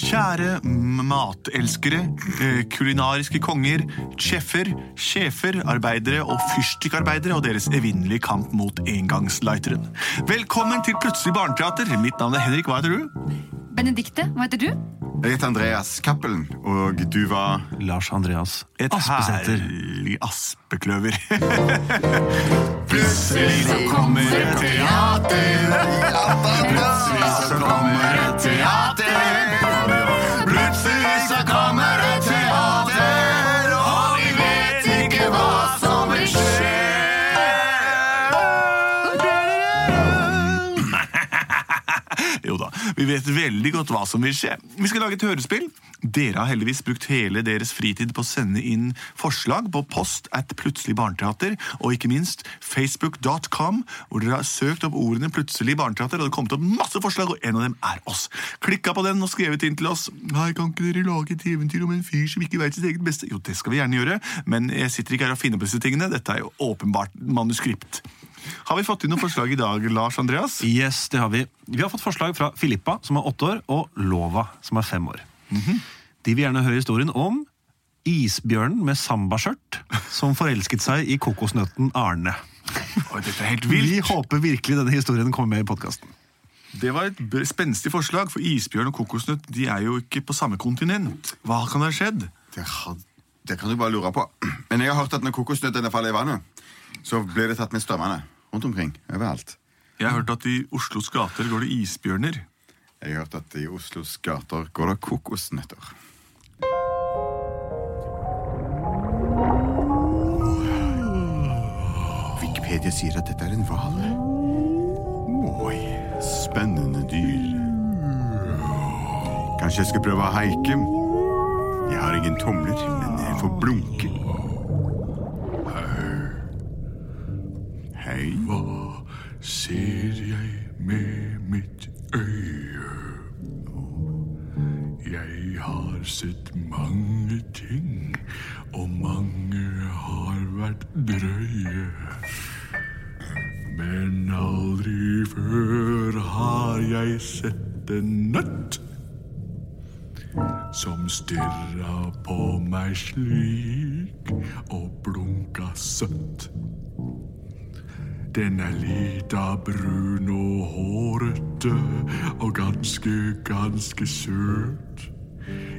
Kjære matelskere, eh, kulinariske konger, sjeffer, sjefer, arbeidere og fyrstikkarbeidere og deres evinnelige kamp mot engangslighteren. Velkommen til Plutselig barneteater. Mitt navn er Henrik. Hva heter du? Benedikte, hva heter du? Jeg heter Andreas Cappelen, og du var Lars Andreas Et Aspesæter. herlig aspekløver. Plutselig så kommer et teater. Plutselig så kommer et teater. Vet veldig godt hva som vil skje. Vi skal lage et hørespill. Dere har heldigvis brukt hele deres fritid på å sende inn forslag på post at Plutselig barneteater, og ikke minst facebook.com, hvor dere har søkt opp ordene Plutselig barneteater, og det har kommet opp masse forslag, og en av dem er oss. Klikka på den og skrevet inn til oss. Nei, kan ikke dere lage et eventyr om en fyr som ikke veit sitt eget beste? Jo, det skal vi gjerne gjøre, men jeg sitter ikke her og finner på disse tingene. Dette er jo åpenbart manuskript. Har vi fått inn noen forslag i dag, Lars Andreas? Yes, det har vi. Vi har fått forslag fra Filippa, som er åtte år, og Lova, som er fem år. De vil gjerne høre historien om isbjørnen med sambaskjørt som forelsket seg i kokosnøtten Arne. Oi, dette er helt vilt. Vi håper virkelig denne historien kommer med i podkasten. Det var et spenstig forslag, for isbjørn og kokosnøtt de er jo ikke på samme kontinent. Hva kan ha skjedd? det, had- det kan du bare lure på. Men jeg har hørt at når kokosnøttene faller i vannet, så blir det tatt med strømmene rundt omkring. Overalt. Jeg har hørt at i Oslos gater går det isbjørner. Jeg har hørt at i Oslos gater går det kokosnøtter. Wikipedia sier at dette er en hval. Oi, spennende dyr. Kanskje jeg skal prøve å haike? Jeg har ingen tomler, men jeg får blunke. Hei. Hva ser jeg med mitt øye? Jeg har sett mange ting, og mange har vært drøye. Men aldri før har jeg sett en nøtt stirra på meg slik og blunka søtt. Den er lita, brun og hårete og ganske, ganske søt.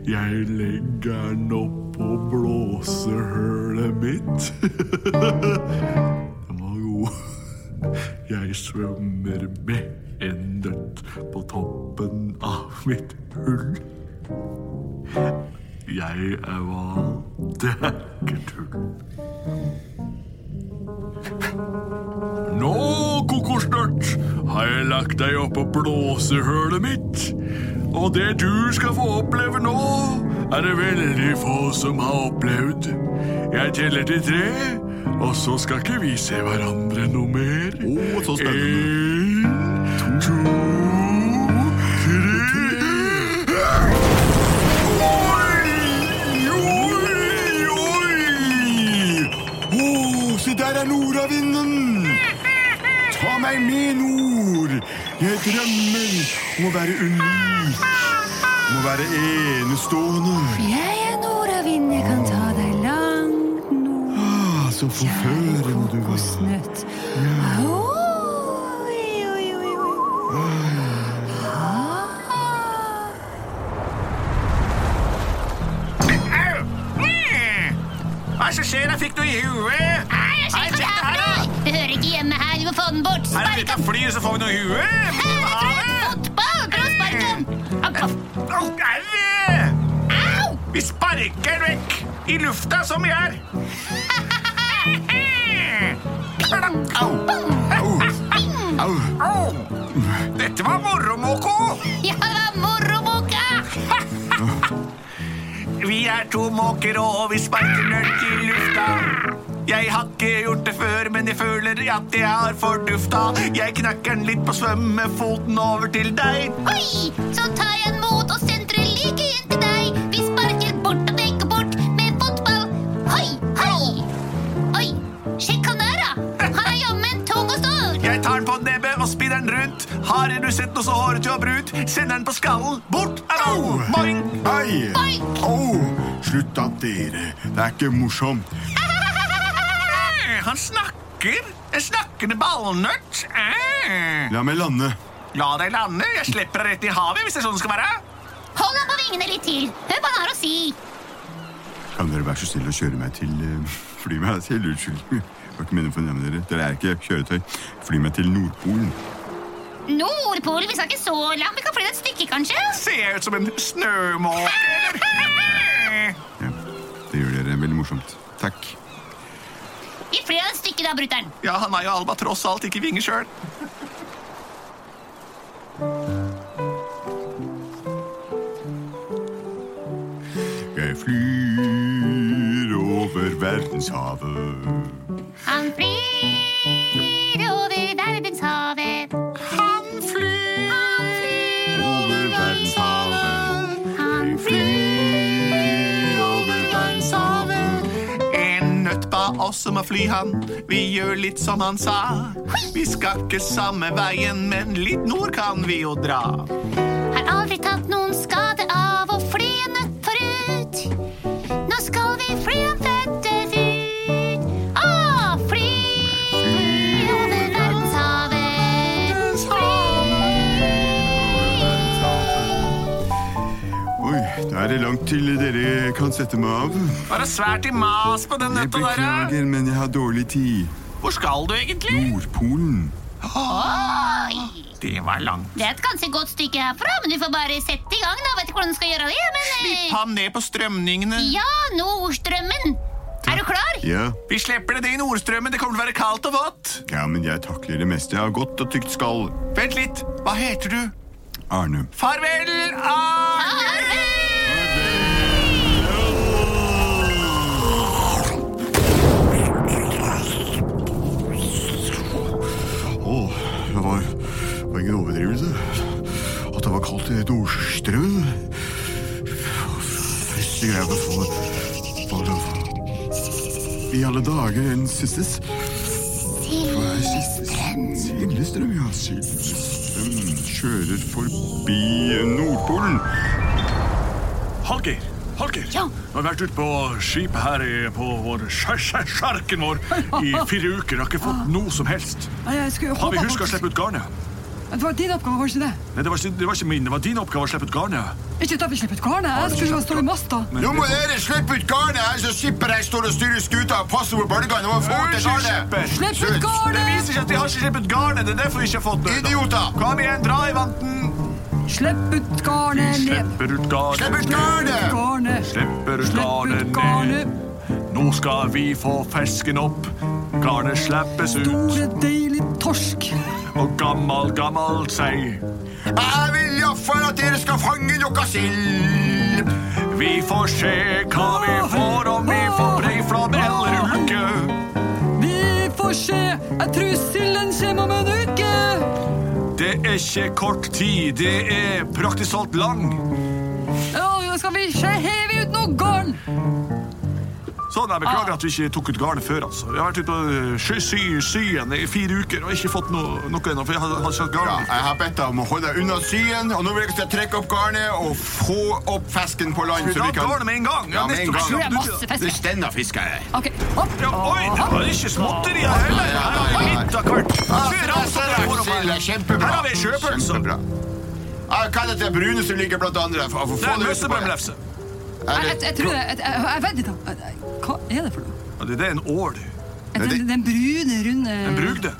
Jeg legger den oppå blåsehølet mitt. Den var god. Jeg svømmer med en nøtt på toppen av mitt hull. Jeg er hval, det er ikke tull. Nå, kokosnøtt, har jeg lagt deg oppå blåsehølet mitt. Og det du skal få oppleve nå, er det veldig få som har opplevd. Jeg teller til tre, og så skal ikke vi se hverandre noe mer. Å, så spennende. En, to, der er nordavinden! Ta meg med, nord! Jeg drømmer om å være unik. Om å være enestående. Jeg er nordavind, jeg kan ta deg langt nord. Ah, så forførende du var. kokosnøtt. Oi, oi, oi, oi. Ah. Hva er som skjer? Jeg fikk noe i huet. Det hører ikke hjemme her. Vi må få den bort. Her er det litt av fly, så får vi noe i huet. Fotball! Au! Au! Vi sparker vekk i lufta som vi er. Au! Au! Au! Au! Dette var moro, Moko. Ja, det var moroboka! Vi er to måker, og vi sparker nødt i lufta. Jeg har ikke gjort det før, men jeg føler at jeg har fordufta. Jeg knakker den litt på svømmefoten over til deg. Oi! Så tar jeg den mot og sentrer like inn til deg. Vi sparker bort og dekker bort med fotball. Hoi, hoi! Oi, sjekk han der, da. Han er jammen tung og stor. Jeg tar den på nebbet og spinner den rundt. Har du sett noe så hårete og brunt? Sender den på skallen. Bort Au! Boing! Hei! Boink! Au! Slutt da, dere. Det er ikke morsomt. Han snakker. En snakkende ballnøtt. Eh. La meg lande. La deg lande. Jeg slipper deg rett i havet hvis det er sånn det skal være. Hold ham på vingene litt til. Hør hva han har å si. Kan dere være så snill å kjøre meg til uh, Fly meg til Unnskyld. Var ikke meningen å fornærme dere. Dere er ikke kjøretøy. Fly meg til Nordpolen. Nordpolen, vi skal ikke så langt. Vi kan fly et stykke, kanskje? Ser ut som en snømåke. Ja, det gjør dere veldig morsomt. Takk. Flyr et stykke da, brutter'n. Ja, han er jo albatross alt, ikke vinger sjøl. Jeg flyr over verdenshavet. Han flyr å fly han. Vi gjør litt som han sa. Vi skal ikke samme veien, men litt nord kan vi jo dra. Har aldri tatt noen skade av å fly en nøtt forut. Nå skal vi fly en føtter ut. Å, fly over verdenshavet. Fly. Oi, da er det langt til dere kan sette meg av. Bare svært i mas på den Jeg nøtta der? Jeg beklager, men jeg har dårlig tid. Hvor skal du egentlig? Nordpolen. Oi. Det var langt. Det er et ganske godt stykke herfra, men du får bare sette i gang. da. Vet ikke hvordan du skal gjøre det, men... Slipp ham ned på strømningene. Ja, Nordstrømmen. Er du klar? Ja. Vi slipper det ned i Nordstrømmen. Det kommer til å være kaldt og vått. ja, men jeg takler det meste. Jeg har godt og tykt skall. Vent litt. Hva heter du? Arne. Farvel, Arne! Åh, overdrivelse. At det var kaldt i Nordstrømmen. Første greia å få I alle dager en er? Sildestrøm, ja. Sildestrøm kjører forbi Nordpolen. Hallgeir, Hallgeir. Ja. Vi har vært ute på skipet her på vår sjarken vår i fire uker. Har ikke fått noe som helst. Har vi huska å slippe ut garnet? Det var din oppgave, var det ikke det? Nei, det var, ikke, det var ikke min. Det var din oppgave å slippe ut garnet. Ikke da vi slippe ut garnet. Jeg skulle jo stå i masta. Nå må dere slippe ut garnet, her så skipper jeg står og styrer skuta og passer på bølgene. Det få til garnet. Slipp ut garnet! Det viser seg at de har ikke slippet garnet. Det er derfor vi ikke har fått det. Idioter! Kom igjen, dra i vanten. Slipp ut garnet ned. Slipper ut garnet. Slipp ut garnet! Slipper Slipp ut garnet. ned. Nå skal vi få fersken opp. Garnet slippes ut. Store, deilig torsk. Og gammel, gammel sei. Jeg vil iallfall at dere skal fange noe sild. Vi får se hva vi får, om vi får breiflabb eller uke. Vi får se. Jeg tror silden kommer om en uke. Det er ikke kort tid, det er praktisk talt lang. Ja, skal vi se. Hev ut noe garn. Sånn, jeg beklager at vi ikke tok ut garnet før. altså. Vi har vært ute på øh, sy, syen i fire uker og ikke fått noe, noe ennå. for jeg hadde, hadde ikke hatt Ja, jeg har bedt deg om å holde deg unna syen, og nå vil jeg trekke opp garnet og få opp fisken på land. Skal vi så vi kan... garnet med en gang? Ja, med en gang. det er masse Det er stender fisk jeg. Ok, opp. Ja, oi, det var ikke småtterier heller. Her har vi litt av hvert. Her har vi sjøpølse. Hva er det brune som ligger blant andre? Få- få Det er ut møssebømlefse. Jeg, jeg, jeg tror. Jeg, jeg, jeg vet ikke. Hva er det for noe? Ja, det det er en ål. Den, det- den brune, runde En brugde.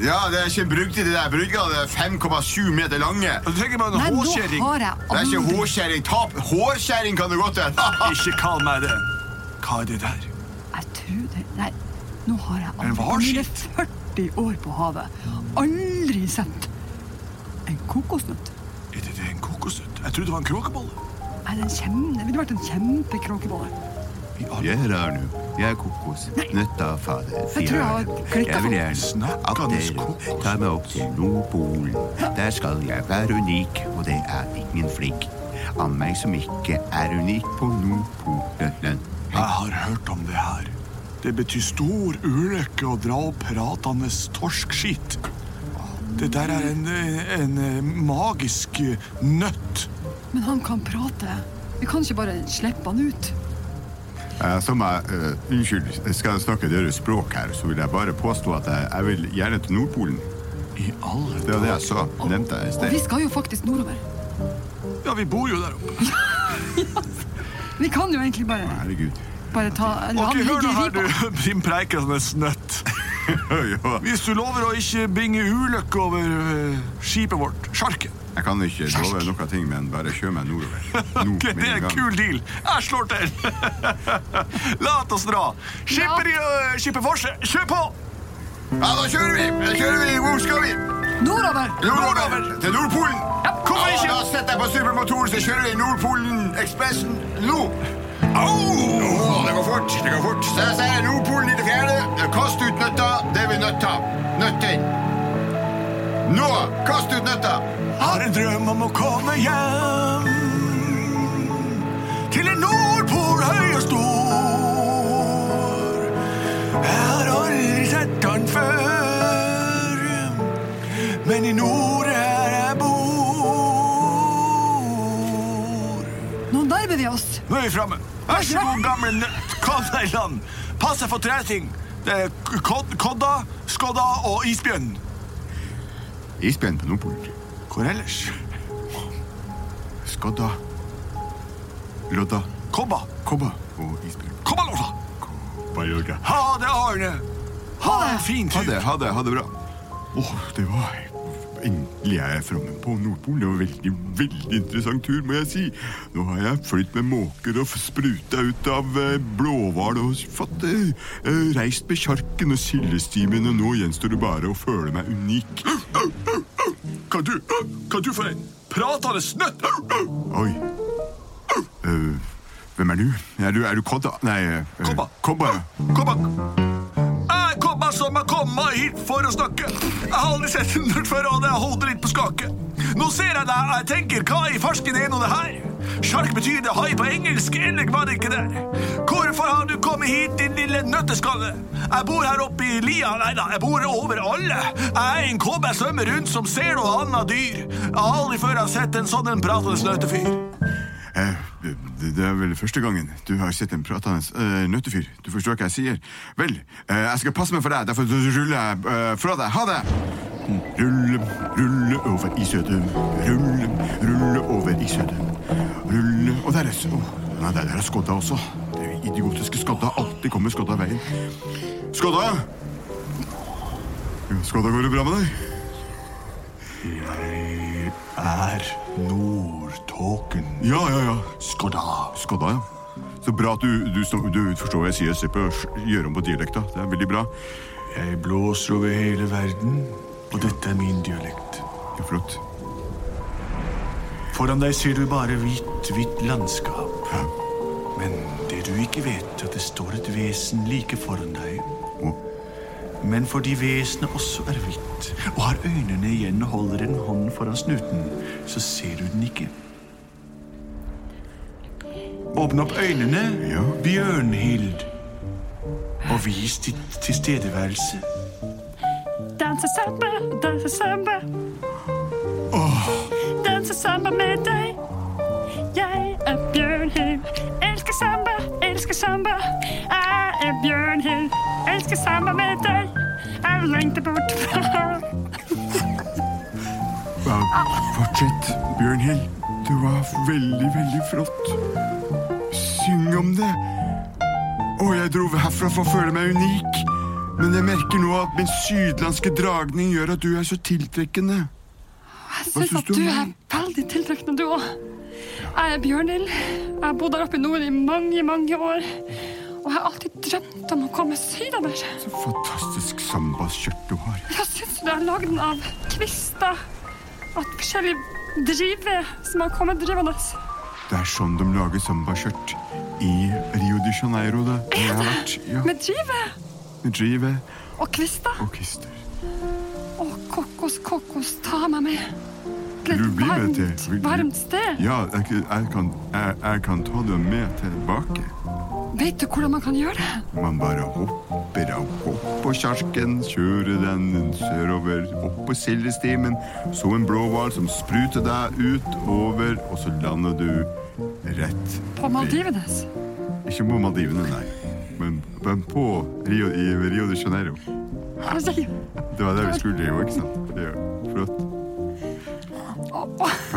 Ja, det er ikke en brugde, det der. Det er 5,7 meter lange. Du trenger bare Nei, en nå hårkjerring. har jeg Det er ikke aldri hårkjerring. Tap. Hårkjerring kan det godt hete. Ikke kall meg det. Hva er det der? Jeg tror det Nei, nå har jeg En aldri hvalskip? i 40 år på havet aldri sett en kokosnøtt. Er det, det en kokosnøtt? Jeg trodde det var en kråkebolle. Nei, den kjem, det ville vært en kjempekråkebolle. Jeg er Arne. Jeg er kokos. Nøtta fader. Jeg tror jeg har Jeg vil gjerne at dere kokos. tar meg opp til Nordpolen. Der skal jeg være unik, og det er ingen flink av meg som ikke er unik på Nordpolen. Jeg har hørt om det her. Det betyr stor ulykke å dra opp pratende torskskitt. Det der er en, en magisk nøtt. Men han kan prate. Vi kan ikke bare slippe han ut. Eh, Som jeg, uh, unnskyld, skal jeg snakke deres språk her, så vil jeg bare påstå at jeg, jeg vil gjerne til Nordpolen. I alle dager. Det var det jeg sa. Nevnte jeg i Og vi skal jo faktisk nordover. Ja, vi bor jo der oppe. Vi kan jo egentlig bare, Herregud. bare ta Ok, hør nå her, du. Din preikende snøtt. ja. Hvis du lover å ikke bringe ulykke over eh, skipet vårt, sjarken. Jeg kan ikke love noen ting, men bare kjør meg nordover. Nord, okay, det er en kul deal. Jeg slår til. La oss dra. Skipper i uh, skipet forse. Kjør på! Ja, da kjører vi! Da kjører vi! Hvor skal vi? Nordover! Nordover! Til Nordpolen! Hvorfor Ja, ikke? da setter jeg på supermotoren, så kjører vi Nordpolen-ekspressen nå. Au! det går fort, det går fort. Så jeg sier Nordpolen i det fjerde. Kast ut nøtta, det er vi nødt til. Nødt til. Nå, kast ut nøtta. Har en drøm om å komme hjem til en Nordpol høy og stor. Jeg har aldri sett han før, men i nord er jeg bor. Nå nærmer vi oss. Nå er vi framme. Vær så god, gamle nøtt. Kom deg i land. Pass deg for er kod kodda, skodda og isbjørn. Isbjørn på Nordpolen. Hvor ellers? Skodda. Lodda. Kobba. Kobba og isbjørn. Kobbalåsa. Kobbalodda. Ha det, Arne. Ha det. Fin Ha det, ha det, ha det bra. Åh, det var Endelig er jeg framme på Nordpolen. Det var en veldig, veldig interessant tur, må jeg si. Nå har jeg flytt med måker og spruta ut av eh, blåhval og fått eh, eh, reist med sjarken og sildestimen, og nå gjenstår det bare å føle meg unik. Kan du, Hva du for en pratende snøtt? Oi. Uh, hvem er du? Er du, er du Kodda? Nei uh, Kobba. Kobba. Kobba. Jeg er meg som har kommet hit for å snakke. Jeg har aldri sett en nøtt før, og det holder litt på skake. Nå ser jeg deg, jeg tenker, hva i farsken er nå det her? Sjark betyr det hai på engelsk, eller var det ikke det? Hvorfor har du kommet hit, din lille nøtteskalle? Jeg bor her oppe i lia, nei da, jeg bor over alle. Jeg er en kobbe jeg svømmer rundt som ser noe annet dyr. Jeg har aldri før har sett en sånn en pratende nøttefyr. Eh, det, er vel første gangen du har sett en pratende eh, nøttefyr. Du forstår hva jeg sier? Vel, eh, jeg skal passe meg for deg, derfor ruller jeg eh, fra deg. Ha det! Rulle, rulle over i. Rulle, rulle over i. Rulle Og der er oh, Nei, der er skodda også. Det er idiotiske skodda. Alltid kommer skodda veien. Skodda! Skodda, går det bra med deg? Jeg er Nordtåken. Ja, ja, ja. Skodda. Skodda, ja. Så bra at du, du, du forstår hva jeg sier. Slipper å gjøre om på dialekta. Det er veldig bra. Jeg blåser over hele verden, og dette er min dialekt. Ja, flott. Foran deg ser du bare hvitt, hvitt landskap. Men det du ikke vet, er at det står et vesen like foran deg. Men fordi vesenet også er hvitt, og har øynene igjen og holder en hånd foran snuten, så ser du den ikke. Åpne opp øynene, Ja. Bjørnhild, og vis ditt tilstedeværelse. Danse samba, danse samba. Samba med deg. Jeg er Bjørnhild. Elsker samba, elsker samba. Jeg er Bjørnhild. Elsker samba med deg. Jeg lengter bort fra fortsett, Bjørnhild. Det var veldig, veldig flott. Syng om det. Og jeg dro herfra for å føle meg unik. Men jeg merker nå at min sydlandske dragning gjør at du er så tiltrekkende. Jeg syns at du er veldig tiltrekkende, du òg. Jeg er Bjørnhild. Jeg har bodd der oppe i nord i mange, mange år. Og jeg har alltid drømt om å komme sydover. Så fantastisk sambaskjørt du har. Jeg syns du? Jeg har lagd den av kvister. og forskjellige driver som har kommet drivende. Det er sånn de lager sambaskjørt i Rio de Janeiro, da. hvor Jeg har vært. Ja, Med drive? med drive og kvister. og kvister. Og kokos, kokos, ta meg med. Til du et varmt, til- varmt sted. Ja, jeg, jeg, kan, jeg, jeg kan ta det med tilbake. Vet du hvordan man kan gjøre det? Man bare hopper av opp på kjerken, kjører den sørover, opp på sildestimen, så en blåhval som spruter deg utover, og så lander du rett På Maldivenes? Ikke på Maldivene, nei, men, men på Rio, i Rio de Janeiro. Det var det vi skulle drive, ikke sant? Er flott.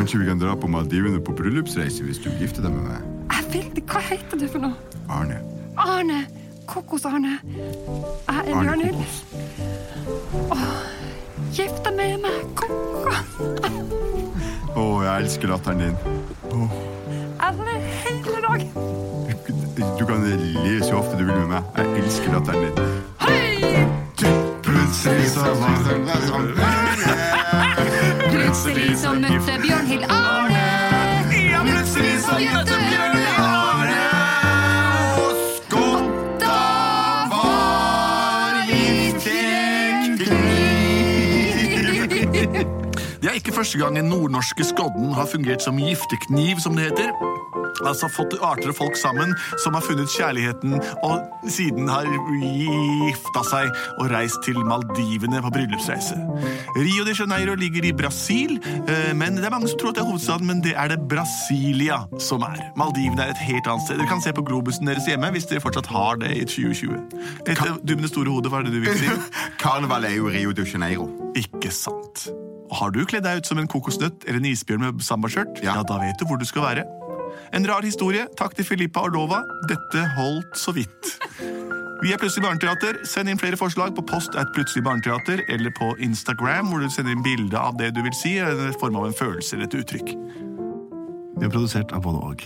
Kanskje vi kan dra på Maldivene på bryllupsreise hvis du gifter deg med meg? Jeg vil det. Hva heter du for noe? Arne. Arne. Kokos-Arne. Jeg er Arne. Kokos. Gift deg med meg, kokos. Å, jeg elsker latteren din. Jeg ler hele dagen. Du kan le så ofte du vil med meg. Jeg elsker latteren din. Hei! Plutselig så var det sånn Plutselig så møtte Bjørnhild Arne. Ja, plutselig så møtte Bjørnhild Arne og skotta var giftekniv. Det er ikke første gang den nordnorske skodden har fungert som giftekniv, som det heter. Altså fått arter og folk sammen som har funnet kjærligheten og siden har gifta seg og reist til Maldivene på bryllupsreise. Rio de Janeiro ligger i Brasil, eh, men det er mange som tror at det er hovedstaden, men det er det Brasilia som er. Maldivene er et helt annet sted. Dere kan se på globusen deres hjemme hvis dere fortsatt har det i 2020. Et, du med det store hodet, hva er det du vil si? Karneval er jo Rio de Janeiro. Ikke sant. Har du kledd deg ut som en kokosnøtt eller en isbjørn med sambaskjørt, Ja. ja. da vet du hvor du skal være. En rar historie. Takk til Filippa og Lova. Dette holdt så vidt. Vi er Plutselig barneteater. Send inn flere forslag på post at Plutselig barneteater eller på Instagram, hvor du sender inn bilde av det du vil si, eller i form av en følelse eller et uttrykk. Vi er produsert av både og.